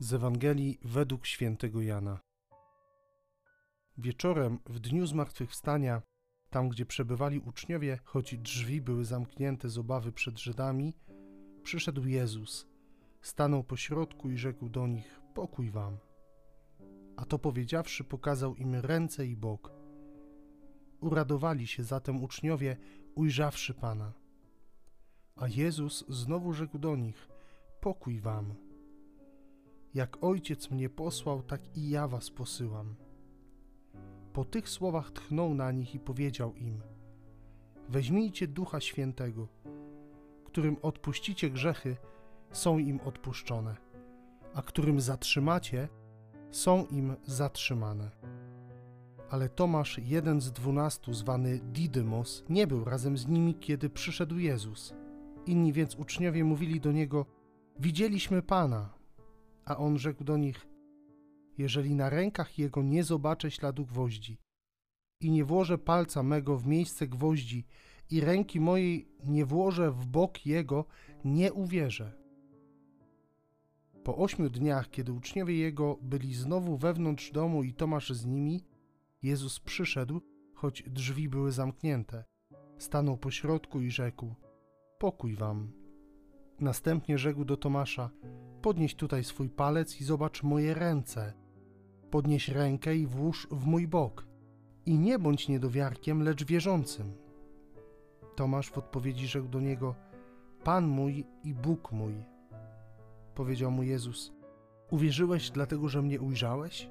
Z Ewangelii według świętego Jana. Wieczorem, w dniu zmartwychwstania, tam gdzie przebywali uczniowie, choć drzwi były zamknięte z obawy przed Żydami, przyszedł Jezus, stanął pośrodku i rzekł do nich: Pokój wam. A to powiedziawszy, pokazał im ręce i bok. Uradowali się zatem uczniowie, ujrzawszy Pana. A Jezus znowu rzekł do nich: Pokój wam. Jak ojciec mnie posłał, tak i ja was posyłam. Po tych słowach tchnął na nich i powiedział im: Weźmijcie ducha świętego, którym odpuścicie grzechy, są im odpuszczone, a którym zatrzymacie, są im zatrzymane. Ale Tomasz, jeden z dwunastu, zwany Didymos, nie był razem z nimi, kiedy przyszedł Jezus. Inni więc uczniowie mówili do niego: Widzieliśmy Pana. A on rzekł do nich: Jeżeli na rękach jego nie zobaczę śladu gwoździ i nie włożę palca mego w miejsce gwoździ i ręki mojej nie włożę w bok jego, nie uwierzę. Po ośmiu dniach, kiedy uczniowie jego byli znowu wewnątrz domu i Tomasz z nimi, Jezus przyszedł, choć drzwi były zamknięte. Stanął pośrodku i rzekł: Pokój wam. Następnie rzekł do Tomasza: Podnieś tutaj swój palec i zobacz moje ręce. Podnieś rękę i włóż w mój bok. I nie bądź niedowiarkiem, lecz wierzącym. Tomasz w odpowiedzi rzekł do niego: Pan mój i Bóg mój. Powiedział mu Jezus: Uwierzyłeś dlatego, że mnie ujrzałeś?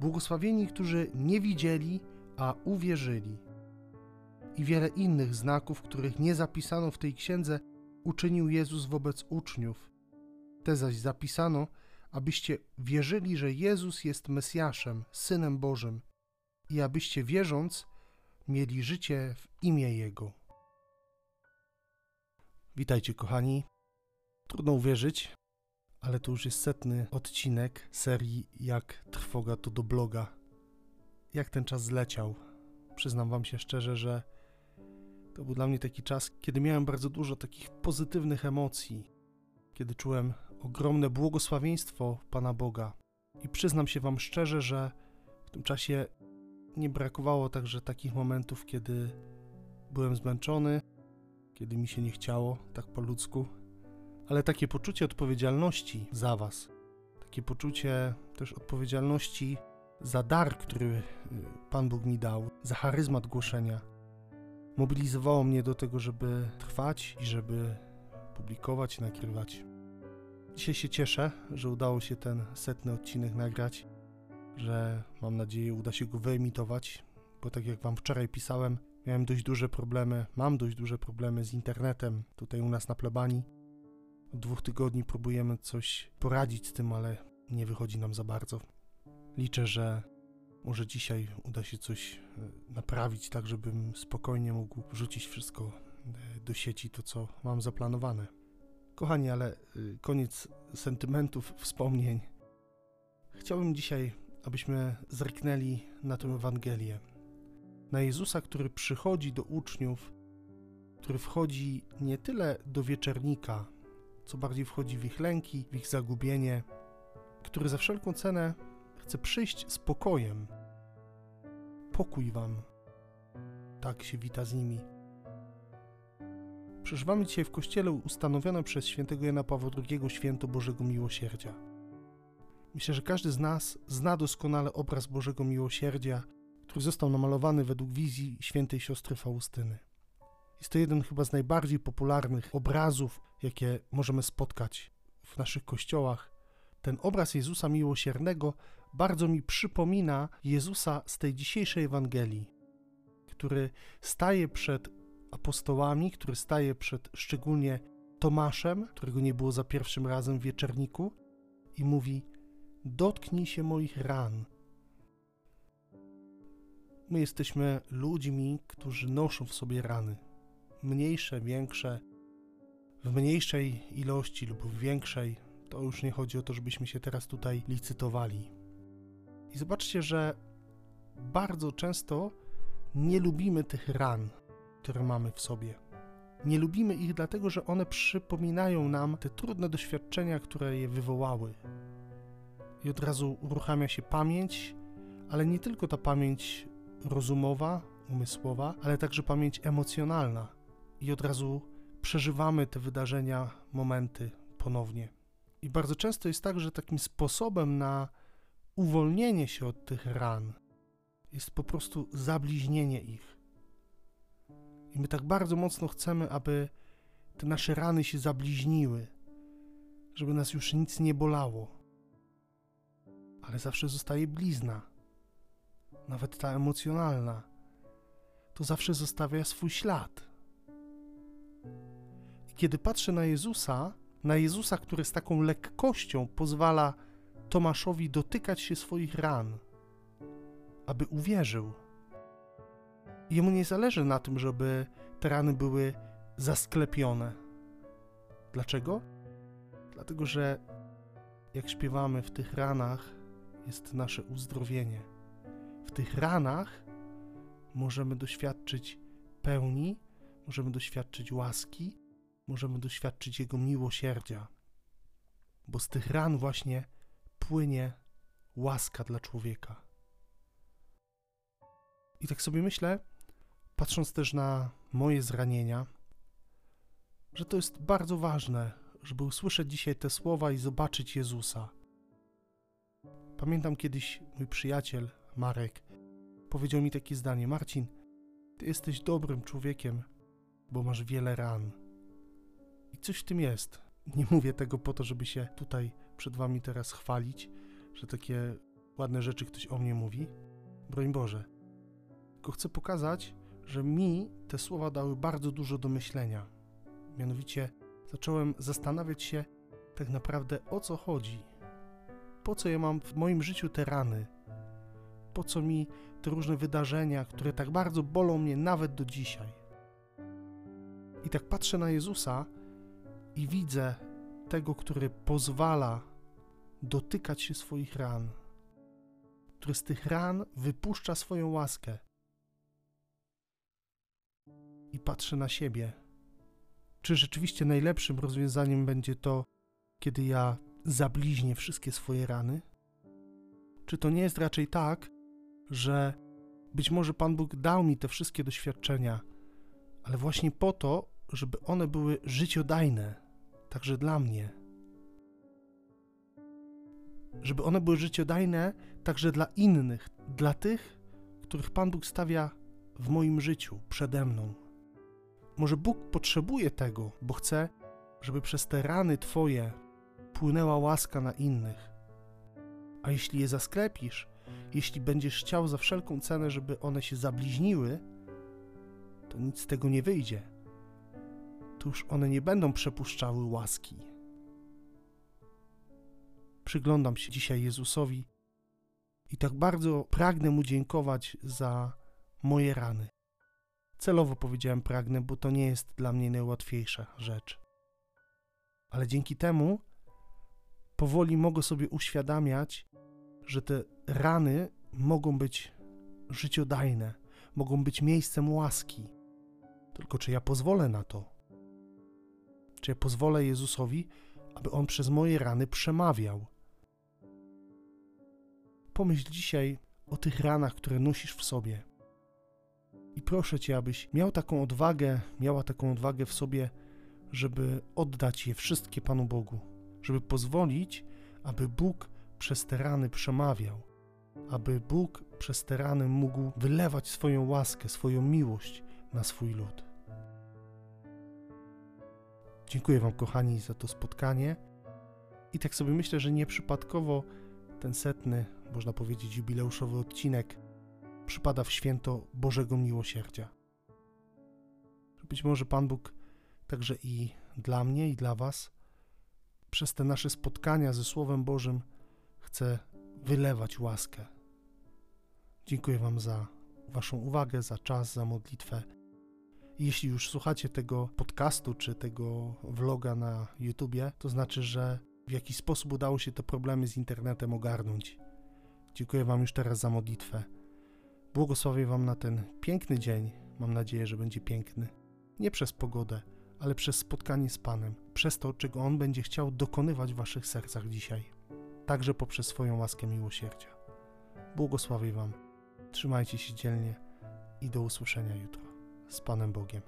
Błogosławieni, którzy nie widzieli, a uwierzyli. I wiele innych znaków, których nie zapisano w tej księdze, uczynił Jezus wobec uczniów. Te zaś zapisano, abyście wierzyli, że Jezus jest Mesjaszem, Synem Bożym i abyście wierząc mieli życie w imię Jego. Witajcie, kochani. Trudno uwierzyć, ale to już jest setny odcinek serii Jak trwoga to do bloga. Jak ten czas zleciał. Przyznam Wam się szczerze, że to był dla mnie taki czas, kiedy miałem bardzo dużo takich pozytywnych emocji, kiedy czułem ogromne błogosławieństwo Pana Boga. I przyznam się Wam szczerze, że w tym czasie nie brakowało także takich momentów, kiedy byłem zmęczony, kiedy mi się nie chciało, tak po ludzku, ale takie poczucie odpowiedzialności za Was, takie poczucie też odpowiedzialności za dar, który y, Pan Bóg mi dał, za charyzmat głoszenia, mobilizowało mnie do tego, żeby trwać i żeby publikować, nagrywać. Dzisiaj się cieszę, że udało się ten setny odcinek nagrać, że mam nadzieję uda się go wyemitować, bo tak jak Wam wczoraj pisałem, miałem dość duże problemy, mam dość duże problemy z internetem tutaj u nas na plebanii. Od dwóch tygodni próbujemy coś poradzić z tym, ale nie wychodzi nam za bardzo. Liczę, że może dzisiaj uda się coś e, naprawić, tak żebym spokojnie mógł wrzucić wszystko e, do sieci, to co mam zaplanowane. Kochani, ale e, koniec sentymentów, wspomnień. Chciałbym dzisiaj, abyśmy zerknęli na tę Ewangelię. Na Jezusa, który przychodzi do uczniów, który wchodzi nie tyle do wieczernika, co bardziej wchodzi w ich lęki, w ich zagubienie, który za wszelką cenę chce przyjść z pokojem. Pokój wam. Tak się wita z nimi. Przeżywamy dzisiaj w kościele ustanowione przez świętego Jana Pawła II święto Bożego Miłosierdzia. Myślę, że każdy z nas zna doskonale obraz Bożego Miłosierdzia, który został namalowany według wizji świętej siostry Faustyny. Jest to jeden chyba z najbardziej popularnych obrazów, jakie możemy spotkać w naszych kościołach. Ten obraz Jezusa Miłosiernego bardzo mi przypomina Jezusa z tej dzisiejszej Ewangelii, który staje przed apostołami, który staje przed szczególnie Tomaszem, którego nie było za pierwszym razem w wieczerniku, i mówi: Dotknij się moich ran. My jesteśmy ludźmi, którzy noszą w sobie rany, mniejsze, większe, w mniejszej ilości lub w większej. To już nie chodzi o to, żebyśmy się teraz tutaj licytowali. I zobaczcie, że bardzo często nie lubimy tych ran, które mamy w sobie. Nie lubimy ich dlatego, że one przypominają nam te trudne doświadczenia, które je wywołały. i od razu uruchamia się pamięć, ale nie tylko ta pamięć rozumowa, umysłowa, ale także pamięć emocjonalna. I od razu przeżywamy te wydarzenia, momenty ponownie. I bardzo często jest tak, że takim sposobem na uwolnienie się od tych ran jest po prostu zabliźnienie ich. I my tak bardzo mocno chcemy, aby te nasze rany się zabliźniły, żeby nas już nic nie bolało. Ale zawsze zostaje blizna, nawet ta emocjonalna. To zawsze zostawia swój ślad. I kiedy patrzę na Jezusa, na Jezusa, który z taką lekkością pozwala Tomaszowi dotykać się swoich ran, aby uwierzył. Jemu nie zależy na tym, żeby te rany były zasklepione. Dlaczego? Dlatego, że jak śpiewamy, w tych ranach jest nasze uzdrowienie. W tych ranach możemy doświadczyć pełni, możemy doświadczyć łaski, możemy doświadczyć Jego miłosierdzia. Bo z tych ran właśnie płynie łaska dla człowieka. I tak sobie myślę, patrząc też na moje zranienia, że to jest bardzo ważne, żeby usłyszeć dzisiaj te słowa i zobaczyć Jezusa. Pamiętam kiedyś mój przyjaciel Marek powiedział mi takie zdanie: Marcin, ty jesteś dobrym człowiekiem, bo masz wiele ran. I coś w tym jest. Nie mówię tego po to, żeby się tutaj przed wami teraz chwalić, że takie ładne rzeczy ktoś o mnie mówi. Broń Boże. Tylko chcę pokazać, że mi te słowa dały bardzo dużo do myślenia. Mianowicie zacząłem zastanawiać się tak naprawdę o co chodzi. Po co ja mam w moim życiu te rany? Po co mi te różne wydarzenia, które tak bardzo bolą mnie nawet do dzisiaj? I tak patrzę na Jezusa i widzę tego, który pozwala dotykać się swoich ran, który z tych ran wypuszcza swoją łaskę. Patrzę na siebie. Czy rzeczywiście najlepszym rozwiązaniem będzie to, kiedy ja zabliźnię wszystkie swoje rany? Czy to nie jest raczej tak, że być może Pan Bóg dał mi te wszystkie doświadczenia, ale właśnie po to, żeby one były życiodajne, także dla mnie? żeby one były życiodajne także dla innych, dla tych, których Pan Bóg stawia w moim życiu przede mną. Może Bóg potrzebuje tego, bo chce, żeby przez te rany Twoje płynęła łaska na innych. A jeśli je zasklepisz, jeśli będziesz chciał za wszelką cenę, żeby one się zabliźniły, to nic z tego nie wyjdzie. To już one nie będą przepuszczały łaski przyglądam się dzisiaj Jezusowi i tak bardzo pragnę Mu dziękować za moje rany. Celowo powiedziałem pragnę, bo to nie jest dla mnie najłatwiejsza rzecz. Ale dzięki temu powoli mogę sobie uświadamiać, że te rany mogą być życiodajne, mogą być miejscem łaski. Tylko czy ja pozwolę na to? Czy ja pozwolę Jezusowi, aby On przez moje rany przemawiał? Pomyśl dzisiaj o tych ranach, które nosisz w sobie. I proszę Cię, abyś miał taką odwagę, miała taką odwagę w sobie, żeby oddać je wszystkie Panu Bogu, żeby pozwolić, aby Bóg przez te rany przemawiał, aby Bóg przez te rany mógł wylewać swoją łaskę, swoją miłość na swój lud. Dziękuję Wam, kochani, za to spotkanie. I tak sobie myślę, że nieprzypadkowo ten setny można powiedzieć, jubileuszowy odcinek przypada w święto Bożego Miłosierdzia. Być może Pan Bóg także i dla mnie, i dla Was przez te nasze spotkania ze Słowem Bożym chce wylewać łaskę. Dziękuję Wam za Waszą uwagę, za czas, za modlitwę. Jeśli już słuchacie tego podcastu czy tego vloga na YouTubie, to znaczy, że w jakiś sposób udało się te problemy z internetem ogarnąć. Dziękuję Wam już teraz za modlitwę. Błogosławię Wam na ten piękny dzień. Mam nadzieję, że będzie piękny. Nie przez pogodę, ale przez spotkanie z Panem, przez to, czego On będzie chciał dokonywać w Waszych sercach dzisiaj. także poprzez swoją łaskę miłosierdzia. Błogosławię Wam, trzymajcie się dzielnie i do usłyszenia jutro. Z Panem Bogiem.